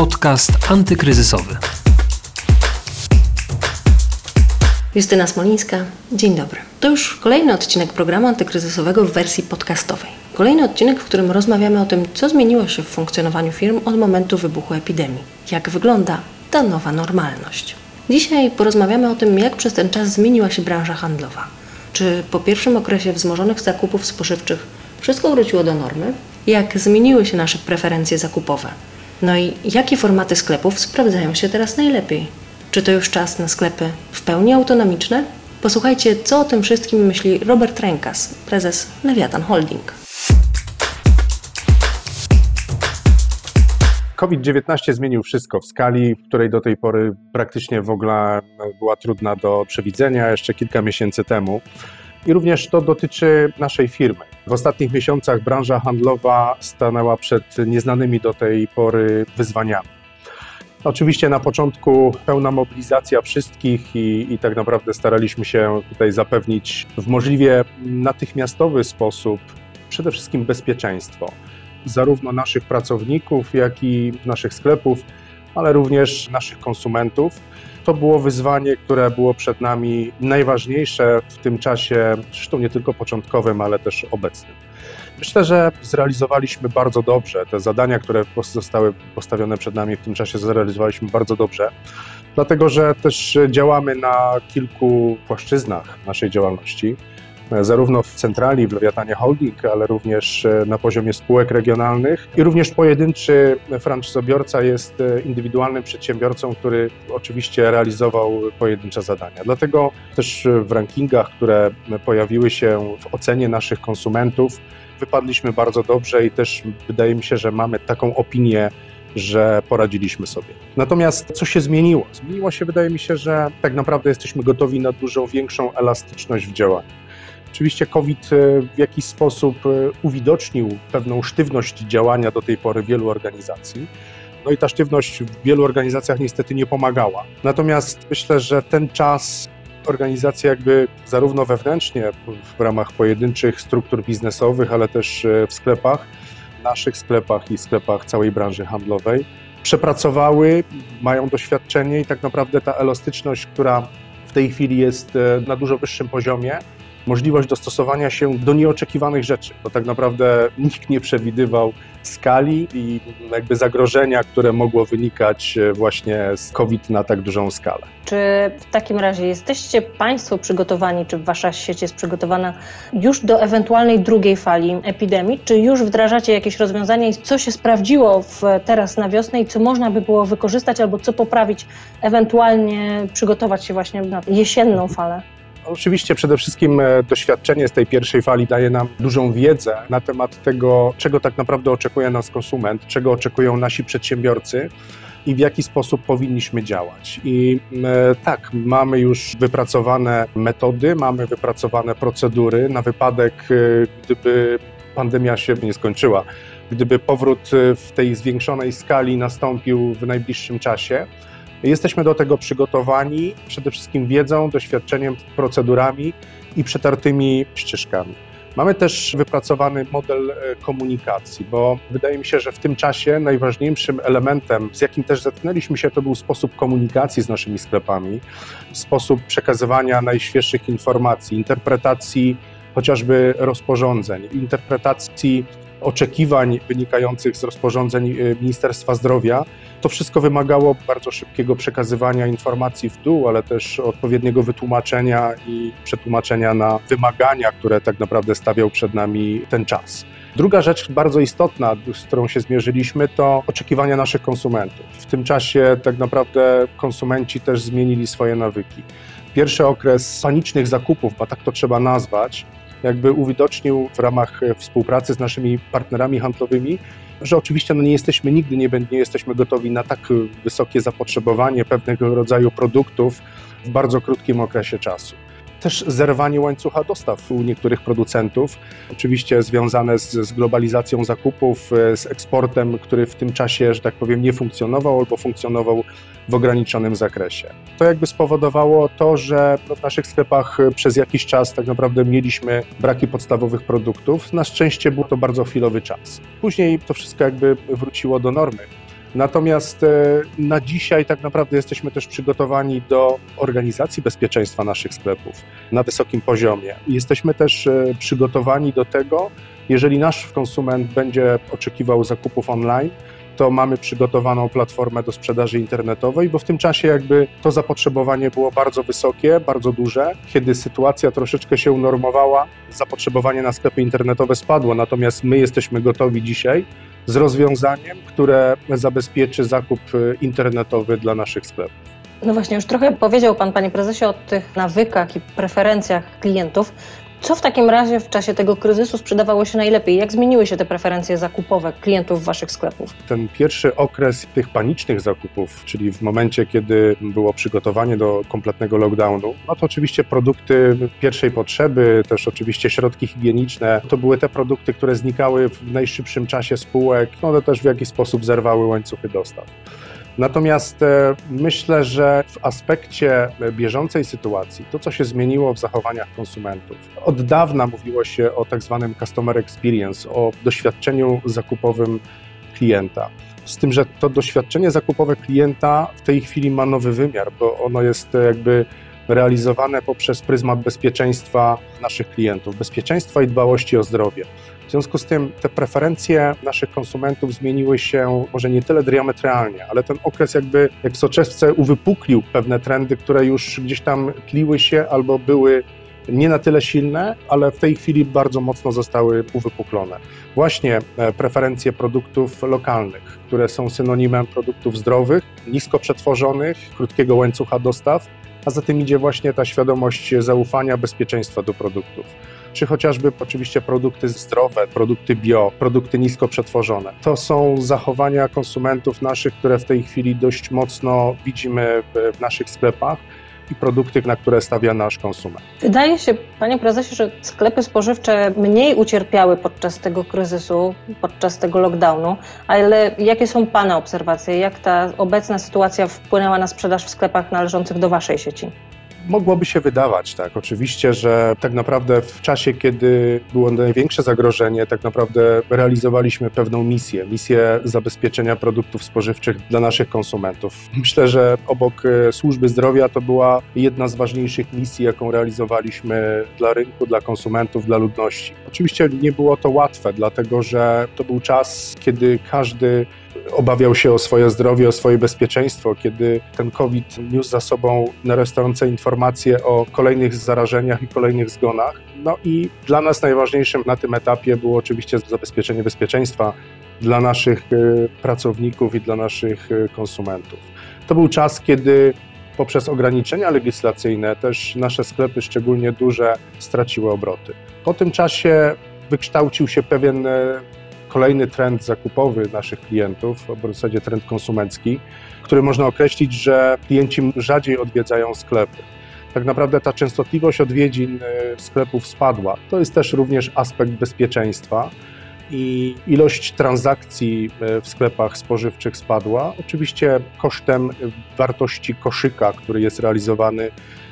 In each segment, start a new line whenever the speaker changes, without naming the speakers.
Podcast antykryzysowy.
Justyna Smolińska, dzień dobry. To już kolejny odcinek programu antykryzysowego w wersji podcastowej. Kolejny odcinek, w którym rozmawiamy o tym, co zmieniło się w funkcjonowaniu firm od momentu wybuchu epidemii. Jak wygląda ta nowa normalność. Dzisiaj porozmawiamy o tym, jak przez ten czas zmieniła się branża handlowa. Czy po pierwszym okresie wzmożonych zakupów spożywczych wszystko wróciło do normy? Jak zmieniły się nasze preferencje zakupowe? No i jakie formaty sklepów sprawdzają się teraz najlepiej? Czy to już czas na sklepy w pełni autonomiczne? Posłuchajcie, co o tym wszystkim myśli Robert Rękas, prezes Lewiatan Holding.
COVID-19 zmienił wszystko w skali, której do tej pory praktycznie w ogóle była trudna do przewidzenia jeszcze kilka miesięcy temu. I również to dotyczy naszej firmy. W ostatnich miesiącach branża handlowa stanęła przed nieznanymi do tej pory wyzwaniami. Oczywiście na początku pełna mobilizacja wszystkich i, i, tak naprawdę staraliśmy się tutaj zapewnić w możliwie natychmiastowy sposób przede wszystkim bezpieczeństwo zarówno naszych pracowników, jak i naszych sklepów, ale również naszych konsumentów. To było wyzwanie, które było przed nami najważniejsze w tym czasie, zresztą nie tylko początkowym, ale też obecnym. Myślę, że zrealizowaliśmy bardzo dobrze te zadania, które zostały postawione przed nami w tym czasie, zrealizowaliśmy bardzo dobrze, dlatego że też działamy na kilku płaszczyznach naszej działalności zarówno w centrali, w Lewiatanie Holding, ale również e, na poziomie spółek regionalnych. I również pojedynczy franczyzobiorca jest e, indywidualnym przedsiębiorcą, który oczywiście realizował pojedyncze zadania. Dlatego też w rankingach, które pojawiły się w ocenie naszych konsumentów, wypadliśmy bardzo dobrze i też wydaje mi się, że mamy taką opinię że poradziliśmy sobie. Natomiast co się zmieniło? Zmieniło się, wydaje mi się, że tak naprawdę jesteśmy gotowi na dużo większą elastyczność w działaniu. Oczywiście COVID e, w jakiś sposób e, uwidocznił pewną sztywność działania do tej pory wielu organizacji. No i ta sztywność w wielu organizacjach niestety nie pomagała. Natomiast myślę, że ten czas organizacja jakby zarówno wewnętrznie w ramach pojedynczych struktur biznesowych, ale też e, w sklepach, naszych sklepach i sklepach całej branży handlowej, przepracowały, mają doświadczenie i tak naprawdę ta elastyczność, która w tej chwili jest na dużo wyższym poziomie, możliwość dostosowania się do nieoczekiwanych rzeczy, bo tak naprawdę nikt nie przewidywał skali i jakby zagrożenia, które mogło wynikać e, właśnie z COVID na tak dużą skalę.
Czy w takim razie jesteście Państwo przygotowani, czy Wasza sieć jest przygotowana już do ewentualnej drugiej fali epidemii, czy już wdrażacie jakieś rozwiązania i co się sprawdziło w, teraz na wiosnę i co można by było wykorzystać albo co poprawić, ewentualnie przygotować się właśnie na jesienną falę?
Oczywiście przede wszystkim e, doświadczenie z tej pierwszej fali daje nam dużą wiedzę na temat tego, czego tak naprawdę oczekuje nas konsument, czego oczekują nasi przedsiębiorcy i w jaki sposób powinniśmy działać. I e, tak, mamy już wypracowane metody, mamy wypracowane procedury na wypadek, e, gdyby pandemia się nie skończyła, gdyby powrót w tej zwiększonej skali nastąpił w najbliższym czasie Jesteśmy do tego przygotowani przede wszystkim wiedzą, doświadczeniem, procedurami i przetartymi ścieżkami. Mamy też wypracowany model e, komunikacji, bo wydaje mi się, że w tym czasie najważniejszym elementem, z jakim też zetknęliśmy się, to był sposób komunikacji z naszymi sklepami, sposób przekazywania najświeższych informacji, interpretacji chociażby rozporządzeń, interpretacji oczekiwań wynikających z rozporządzeń e, Ministerstwa Zdrowia. To wszystko wymagało bardzo szybkiego przekazywania informacji w dół, ale też odpowiedniego wytłumaczenia i przetłumaczenia na wymagania, które tak naprawdę stawiał przed nami ten czas. Druga rzecz bardzo istotna, z którą się zmierzyliśmy, to oczekiwania naszych konsumentów. W tym czasie tak naprawdę konsumenci też zmienili swoje nawyki. Pierwszy okres panicznych zakupów, bo tak to trzeba nazwać, jakby uwidocznił w ramach e, współpracy z naszymi partnerami handlowymi, że oczywiście no nie jesteśmy nigdy nie, nie jesteśmy gotowi na tak wysokie zapotrzebowanie pewnego rodzaju produktów w bardzo krótkim okresie czasu. Też zerwanie łańcucha dostaw u niektórych producentów, oczywiście związane z, z, globalizacją zakupów, e, z eksportem, który w tym czasie, że tak powiem, nie funkcjonował albo funkcjonował w ograniczonym zakresie. To jakby spowodowało to, że w naszych sklepach przez jakiś czas tak naprawdę mieliśmy braki podstawowych produktów. Na szczęście był to bardzo chwilowy czas. Później to wszystko jakby wróciło do normy Natomiast e, na dzisiaj tak naprawdę jesteśmy też przygotowani do organizacji bezpieczeństwa naszych sklepów na wysokim poziomie. Jesteśmy też e, przygotowani do tego, jeżeli nasz konsument będzie oczekiwał zakupów online, to mamy przygotowaną platformę do sprzedaży internetowej, bo w tym czasie jakby to zapotrzebowanie było bardzo wysokie, bardzo duże. Kiedy sytuacja troszeczkę się unormowała, zapotrzebowanie na sklepy internetowe spadło, natomiast my jesteśmy gotowi dzisiaj z rozwiązaniem, które zabezpieczy zakup y, internetowy dla naszych sklepów.
No właśnie, już trochę powiedział Pan, Panie Prezesie, o tych nawykach i preferencjach klientów. Co w takim razie w czasie tego kryzysu sprzedawało się najlepiej? Jak zmieniły się te preferencje zakupowe klientów waszych sklepów?
Ten pierwszy okres tych panicznych zakupów, czyli w momencie, kiedy było przygotowanie do kompletnego lockdownu, no to oczywiście produkty pierwszej potrzeby, też oczywiście środki higieniczne, to były te produkty, które znikały w najszybszym czasie spółek, no one też w jakiś sposób zerwały łańcuchy dostaw. Natomiast e, myślę, że w aspekcie bieżącej sytuacji, to co się zmieniło w zachowaniach konsumentów, od dawna mówiło się o tak zwanym customer experience, o doświadczeniu zakupowym klienta. Z tym, że to doświadczenie zakupowe klienta w tej chwili ma nowy wymiar, bo ono jest jakby realizowane poprzez pryzmat bezpieczeństwa naszych klientów, bezpieczeństwa i dbałości o zdrowie. W związku z tym te preferencje naszych konsumentów zmieniły się może nie tyle diametralnie, ale ten okres jakby jak w soczewce uwypuklił pewne trendy, które już gdzieś tam tliły się albo były nie na tyle silne, ale w tej chwili bardzo mocno zostały uwypuklone. Właśnie e, preferencje produktów lokalnych, które są synonimem produktów zdrowych, nisko przetworzonych, krótkiego łańcucha dostaw, a za tym idzie właśnie ta świadomość zaufania, bezpieczeństwa do produktów czy chociażby oczywiście produkty zdrowe, produkty bio, produkty nisko przetworzone. To są zachowania konsumentów naszych, które w tej chwili dość mocno widzimy w naszych sklepach i produkty, na które stawia nasz konsument.
Wydaje się, panie prezesie, że sklepy spożywcze mniej ucierpiały podczas tego kryzysu, podczas tego lockdownu, ale jakie są pana obserwacje? Jak ta obecna sytuacja wpłynęła na sprzedaż w sklepach należących do waszej sieci?
Mogłoby się wydawać, tak, oczywiście, że tak naprawdę w czasie, kiedy było największe zagrożenie, tak naprawdę realizowaliśmy pewną misję, misję zabezpieczenia produktów spożywczych dla naszych konsumentów. Myślę, że obok e, służby zdrowia to była jedna z ważniejszych misji, jaką realizowaliśmy dla rynku, dla konsumentów, dla ludności. Oczywiście nie było to łatwe, dlatego że to był czas, kiedy każdy obawiał się o swoje zdrowie, o swoje bezpieczeństwo, kiedy ten COVID niósł za sobą narastające informacje o kolejnych zarażeniach i kolejnych zgonach. No i dla nas najważniejszym na tym etapie było oczywiście zabezpieczenie bezpieczeństwa dla naszych y, pracowników i dla naszych y, konsumentów. To był czas, kiedy poprzez ograniczenia legislacyjne też nasze sklepy, szczególnie duże, straciły obroty. Po tym czasie wykształcił się pewien y, kolejny trend zakupowy naszych klientów, w zasadzie trend konsumencki, który można określić, że klienci rzadziej odwiedzają sklepy. Tak naprawdę ta częstotliwość odwiedzin y, sklepów spadła. To jest też również aspekt bezpieczeństwa i ilość transakcji y, w sklepach spożywczych spadła. Oczywiście kosztem wartości koszyka, który jest realizowany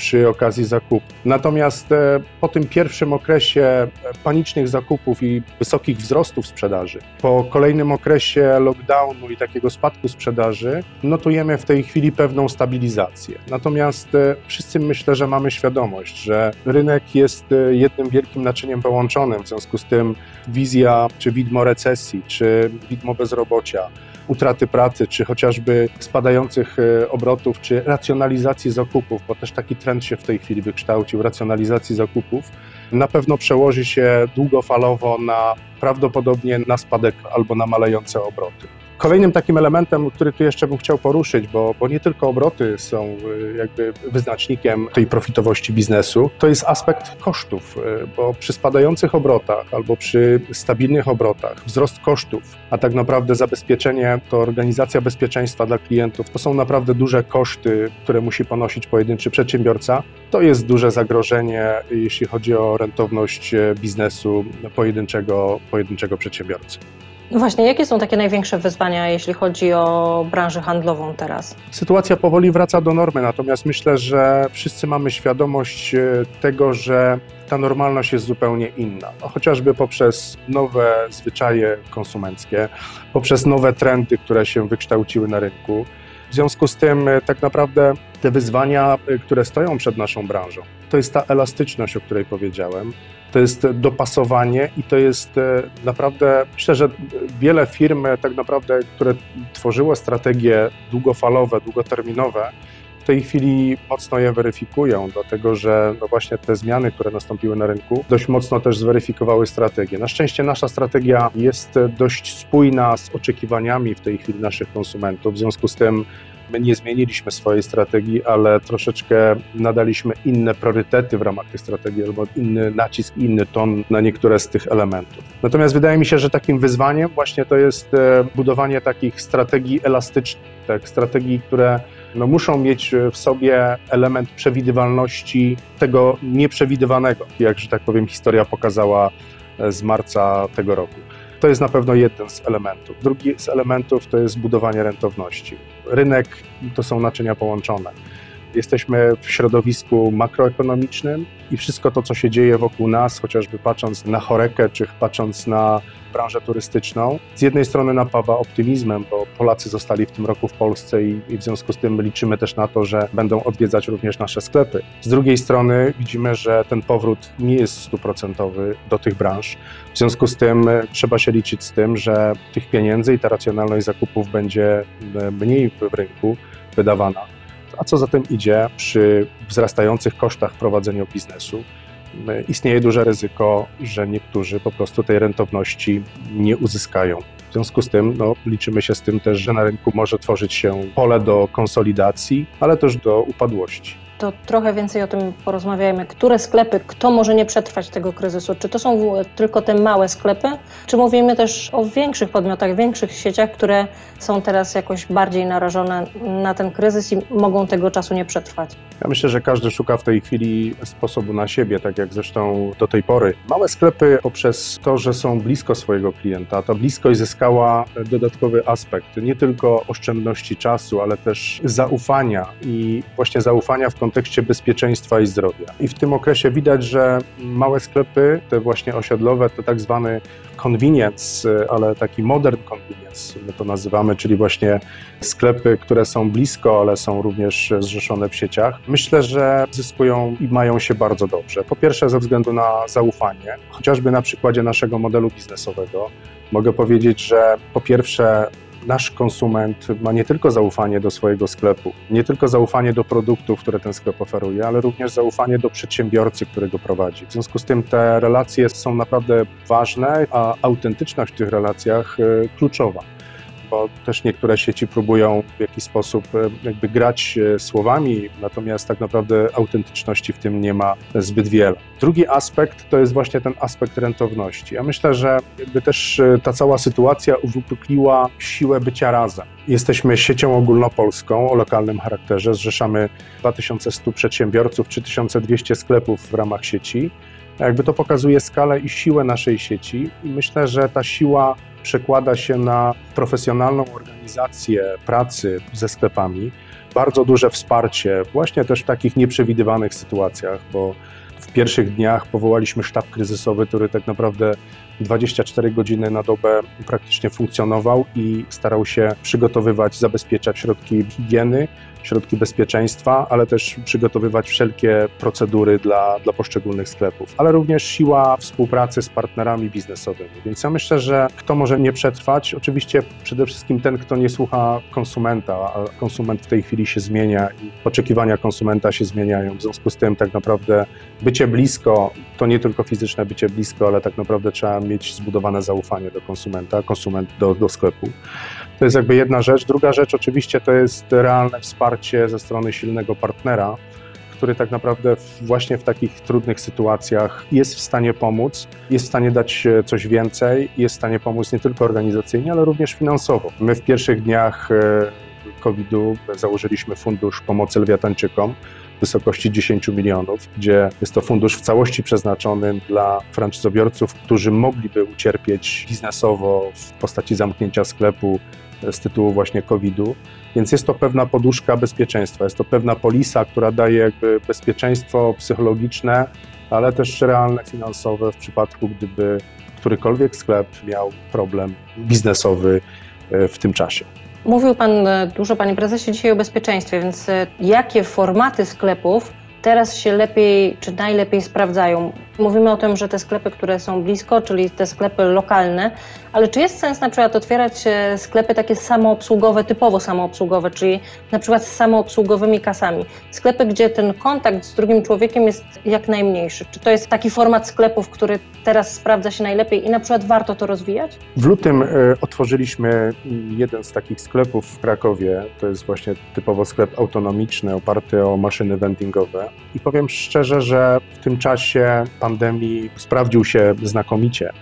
przy okazji zakupu. Natomiast e, po tym pierwszym okresie e, panicznych zakupów i wysokich wzrostów sprzedaży, po kolejnym okresie lockdownu i takiego spadku sprzedaży, notujemy w tej chwili pewną stabilizację. Natomiast e, wszyscy myślę, że mamy świadomość, że rynek jest jednym wielkim naczyniem połączonym, w związku z tym wizja czy widmo recesji, czy widmo bezrobocia, utraty pracy, czy chociażby spadających e, obrotów, czy racjonalizacji zakupów, bo też taki trend się w tej chwili wykształcił, racjonalizacji zakupów, na pewno przełoży się długofalowo na prawdopodobnie na spadek albo na malejące obroty. Kolejnym takim elementem, który tu jeszcze bym chciał poruszyć, bo, bo nie tylko obroty są y, jakby wyznacznikiem tej profitowości biznesu, to jest aspekt kosztów, y, bo przy spadających obrotach albo przy stabilnych obrotach wzrost kosztów, a tak naprawdę zabezpieczenie, to organizacja bezpieczeństwa dla klientów, to są naprawdę duże koszty, które musi ponosić pojedynczy przedsiębiorca. To jest duże zagrożenie, jeśli chodzi o rentowność e, biznesu pojedynczego, pojedynczego przedsiębiorcy.
No właśnie, jakie są takie największe wyzwania, jeśli chodzi o branżę handlową teraz?
Sytuacja powoli wraca do normy, natomiast myślę, że wszyscy mamy świadomość e, tego, że ta normalność jest zupełnie inna. No, chociażby poprzez nowe zwyczaje konsumenckie, poprzez nowe trendy, które się wykształciły na rynku. W związku z tym, e, tak naprawdę, te wyzwania, e, które stoją przed naszą branżą, to jest ta elastyczność, o której powiedziałem, to jest dopasowanie i to jest e, naprawdę, myślę, że wiele firm, e, tak naprawdę, które tworzyło strategie długofalowe, długoterminowe, w tej chwili mocno je weryfikują, dlatego że no właśnie te zmiany, które nastąpiły na rynku, dość mocno też zweryfikowały strategię. Na szczęście nasza strategia jest dość spójna z oczekiwaniami w tej chwili naszych konsumentów, w związku z tym My nie zmieniliśmy swojej strategii, ale troszeczkę nadaliśmy inne priorytety w ramach tej strategii, albo inny nacisk, inny ton na niektóre z tych elementów. Natomiast wydaje mi się, że takim wyzwaniem właśnie to jest e, budowanie takich strategii elastycznych, tak, strategii, które no, muszą mieć w sobie element przewidywalności tego nieprzewidywanego, jak, że tak powiem, historia pokazała e, z marca tego roku. To jest na pewno jeden z elementów. Drugi z elementów to jest budowanie rentowności. Rynek to są naczynia połączone. Jesteśmy w środowisku makroekonomicznym i wszystko to, co się dzieje wokół nas, chociażby patrząc na chorekę, czy patrząc na branżę turystyczną, z jednej strony napawa optymizmem, bo Polacy zostali w tym roku w Polsce i, i w związku z tym liczymy też na to, że będą odwiedzać również nasze sklepy. Z drugiej strony widzimy, że ten powrót nie jest stuprocentowy do tych branż. W związku z tym e, trzeba się liczyć z tym, że tych pieniędzy i ta racjonalność zakupów będzie e, mniej w rynku wydawana a co za tym idzie, przy wzrastających kosztach prowadzenia biznesu, istnieje duże ryzyko, że niektórzy po prostu tej rentowności nie uzyskają. W związku z tym no, liczymy się z tym też, że na rynku może tworzyć się pole do konsolidacji, ale też do upadłości
to trochę więcej o tym porozmawiajmy. Które sklepy, kto może nie przetrwać tego kryzysu? Czy to są tylko te małe sklepy, czy mówimy też o większych podmiotach, większych sieciach, które są teraz jakoś bardziej narażone na ten kryzys i mogą tego czasu nie przetrwać?
Ja myślę, że każdy szuka w tej chwili sposobu na siebie, tak jak zresztą do tej pory. Małe sklepy poprzez to, że są blisko swojego klienta, ta bliskość zyskała dodatkowy aspekt, nie tylko oszczędności czasu, ale też zaufania i właśnie zaufania w kontekście kontekście bezpieczeństwa i zdrowia. I w tym okresie widać, że małe sklepy, te właśnie osiedlowe, to tak zwany convenience, ale taki modern convenience, my to nazywamy, czyli właśnie sklepy, które są blisko, ale są również zrzeszone w sieciach, myślę, że zyskują i mają się bardzo dobrze. Po pierwsze ze względu na zaufanie, chociażby na przykładzie naszego modelu biznesowego. Mogę powiedzieć, że po pierwsze nasz konsument ma nie tylko zaufanie do swojego sklepu, nie tylko zaufanie do produktów, które ten sklep oferuje, ale również zaufanie do przedsiębiorcy, który go prowadzi. W związku z tym te relacje są naprawdę ważne, a autentyczność w tych relacjach e, kluczowa bo też niektóre sieci próbują w jakiś sposób e, jakby grać e, słowami, natomiast tak naprawdę autentyczności w tym nie ma zbyt wiele. Drugi aspekt to jest właśnie ten aspekt rentowności. Ja myślę, że jakby też e, ta cała sytuacja uwypukliła siłę bycia razem. Jesteśmy siecią ogólnopolską o lokalnym charakterze, zrzeszamy 2100 przedsiębiorców, 3200 sklepów w ramach sieci. Jakby to pokazuje skalę i siłę naszej sieci i myślę, że ta siła przekłada się na profesjonalną organizację pracy ze sklepami, bardzo duże wsparcie, właśnie też w takich nieprzewidywanych sytuacjach, bo w pierwszych dniach powołaliśmy sztab kryzysowy, który tak naprawdę 24 godziny na dobę praktycznie funkcjonował i starał się przygotowywać, zabezpieczać środki higieny, środki bezpieczeństwa, ale też przygotowywać wszelkie procedury dla, dla poszczególnych sklepów, ale również siła współpracy z partnerami biznesowymi. Więc ja myślę, że kto może nie przetrwać, oczywiście przede wszystkim ten, kto nie słucha konsumenta, a konsument w tej chwili się zmienia i oczekiwania konsumenta się zmieniają. W związku z tym tak naprawdę bycie blisko, to nie tylko fizyczne bycie blisko, ale tak naprawdę trzeba mieć zbudowane zaufanie do konsumenta, konsument do, do sklepu. To jest jakby jedna rzecz. Druga rzecz oczywiście to jest realne wsparcie ze strony silnego partnera, który tak naprawdę właśnie w takich trudnych sytuacjach jest w stanie pomóc, jest w stanie dać coś więcej, jest w stanie pomóc nie tylko organizacyjnie, ale również finansowo. My w pierwszych dniach e, COVID-u założyliśmy Fundusz Pomocy Lewiatańczykom, w wysokości 10 milionów, gdzie jest to fundusz w całości przeznaczony dla franczyzobiorców, którzy mogliby ucierpieć biznesowo w postaci zamknięcia sklepu z tytułu właśnie COVID-u. Więc jest to pewna poduszka bezpieczeństwa, jest to pewna polisa, która daje jakby bezpieczeństwo psychologiczne, ale też realne finansowe w przypadku, gdyby którykolwiek sklep miał problem biznesowy e, w tym czasie.
Mówił Pan e, dużo, Panie Prezesie, dzisiaj o bezpieczeństwie, więc e, jakie formaty sklepów teraz się lepiej czy najlepiej sprawdzają? Mówimy o tym, że te sklepy, które są blisko, czyli te sklepy lokalne, ale czy jest sens na przykład otwierać e, sklepy takie samoobsługowe, typowo samoobsługowe, czyli na przykład z samoobsługowymi kasami? Sklepy, gdzie ten kontakt z drugim człowiekiem jest jak najmniejszy. Czy to jest taki format sklepów, który teraz sprawdza się najlepiej i na przykład warto to rozwijać?
W lutym e, otworzyliśmy jeden z takich sklepów w Krakowie. To jest właśnie typowo sklep autonomiczny, oparty o maszyny vendingowe. I powiem szczerze, że w tym czasie pandemii sprawdził się znakomicie.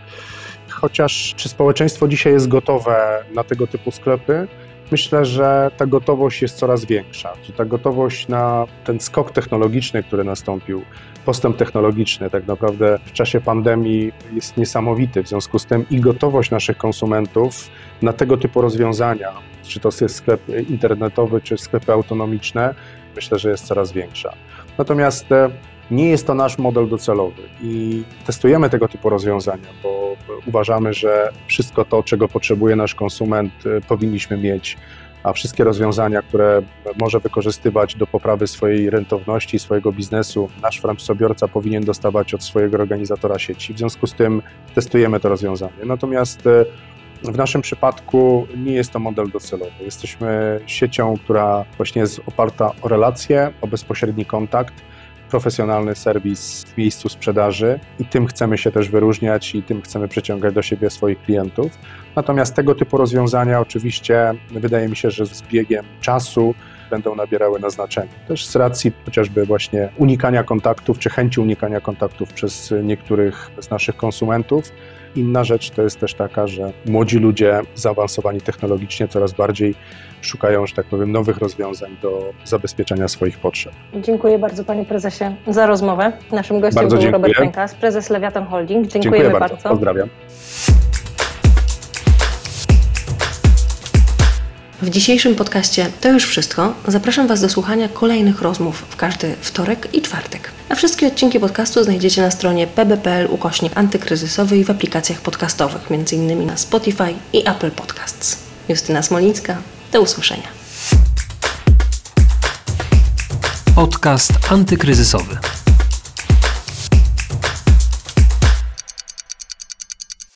Chociaż czy społeczeństwo dzisiaj jest gotowe na tego typu sklepy? Myślę, że ta gotowość jest coraz większa. Że ta gotowość na ten skok technologiczny, który nastąpił, postęp technologiczny tak naprawdę w czasie pandemii jest niesamowity. W związku z tym i gotowość naszych konsumentów na tego typu rozwiązania, czy to jest sklep internetowy, czy sklepy autonomiczne, myślę, że jest coraz większa. Natomiast e, nie jest to nasz model docelowy i testujemy tego typu rozwiązania, bo uważamy, że wszystko to, czego potrzebuje nasz konsument, e, powinniśmy mieć, a wszystkie rozwiązania, które może wykorzystywać do poprawy swojej rentowności, swojego biznesu, nasz franczyzobiorca powinien dostawać od swojego organizatora sieci. W związku z tym testujemy to rozwiązanie. Natomiast e, w naszym przypadku nie jest to model docelowy. Jesteśmy siecią, która właśnie jest oparta o relacje, o bezpośredni kontakt profesjonalny serwis w miejscu sprzedaży i tym chcemy się też wyróżniać i tym chcemy przyciągać do siebie swoich klientów. Natomiast tego typu rozwiązania oczywiście wydaje mi się, że z biegiem czasu będą nabierały na znaczeniu. Też z racji chociażby właśnie unikania kontaktów, czy chęci unikania kontaktów przez niektórych z naszych konsumentów. Inna rzecz to jest też taka, że młodzi ludzie zaawansowani technologicznie coraz bardziej szukają, że tak powiem, nowych rozwiązań do zabezpieczenia swoich potrzeb.
Dziękuję bardzo Panie Prezesie za rozmowę. Naszym gościem
Bardzo
był
dziękuję.
Robert Pękas, prezes Lewiatan Holding. Dziękujemy
Dziękuję bardzo.
bardzo.
Pozdrawiam.
W dzisiejszym podcaście to już wszystko. Zapraszam Was do słuchania kolejnych rozmów w każdy wtorek i czwartek. A wszystkie odcinki podcastu znajdziecie na stronie pb.pl ukośnik antykryzysowy i w aplikacjach podcastowych, m.in. na Spotify i Apple Podcasts. Justyna Smolińska, do usłyszenia.
Podcast antykryzysowy.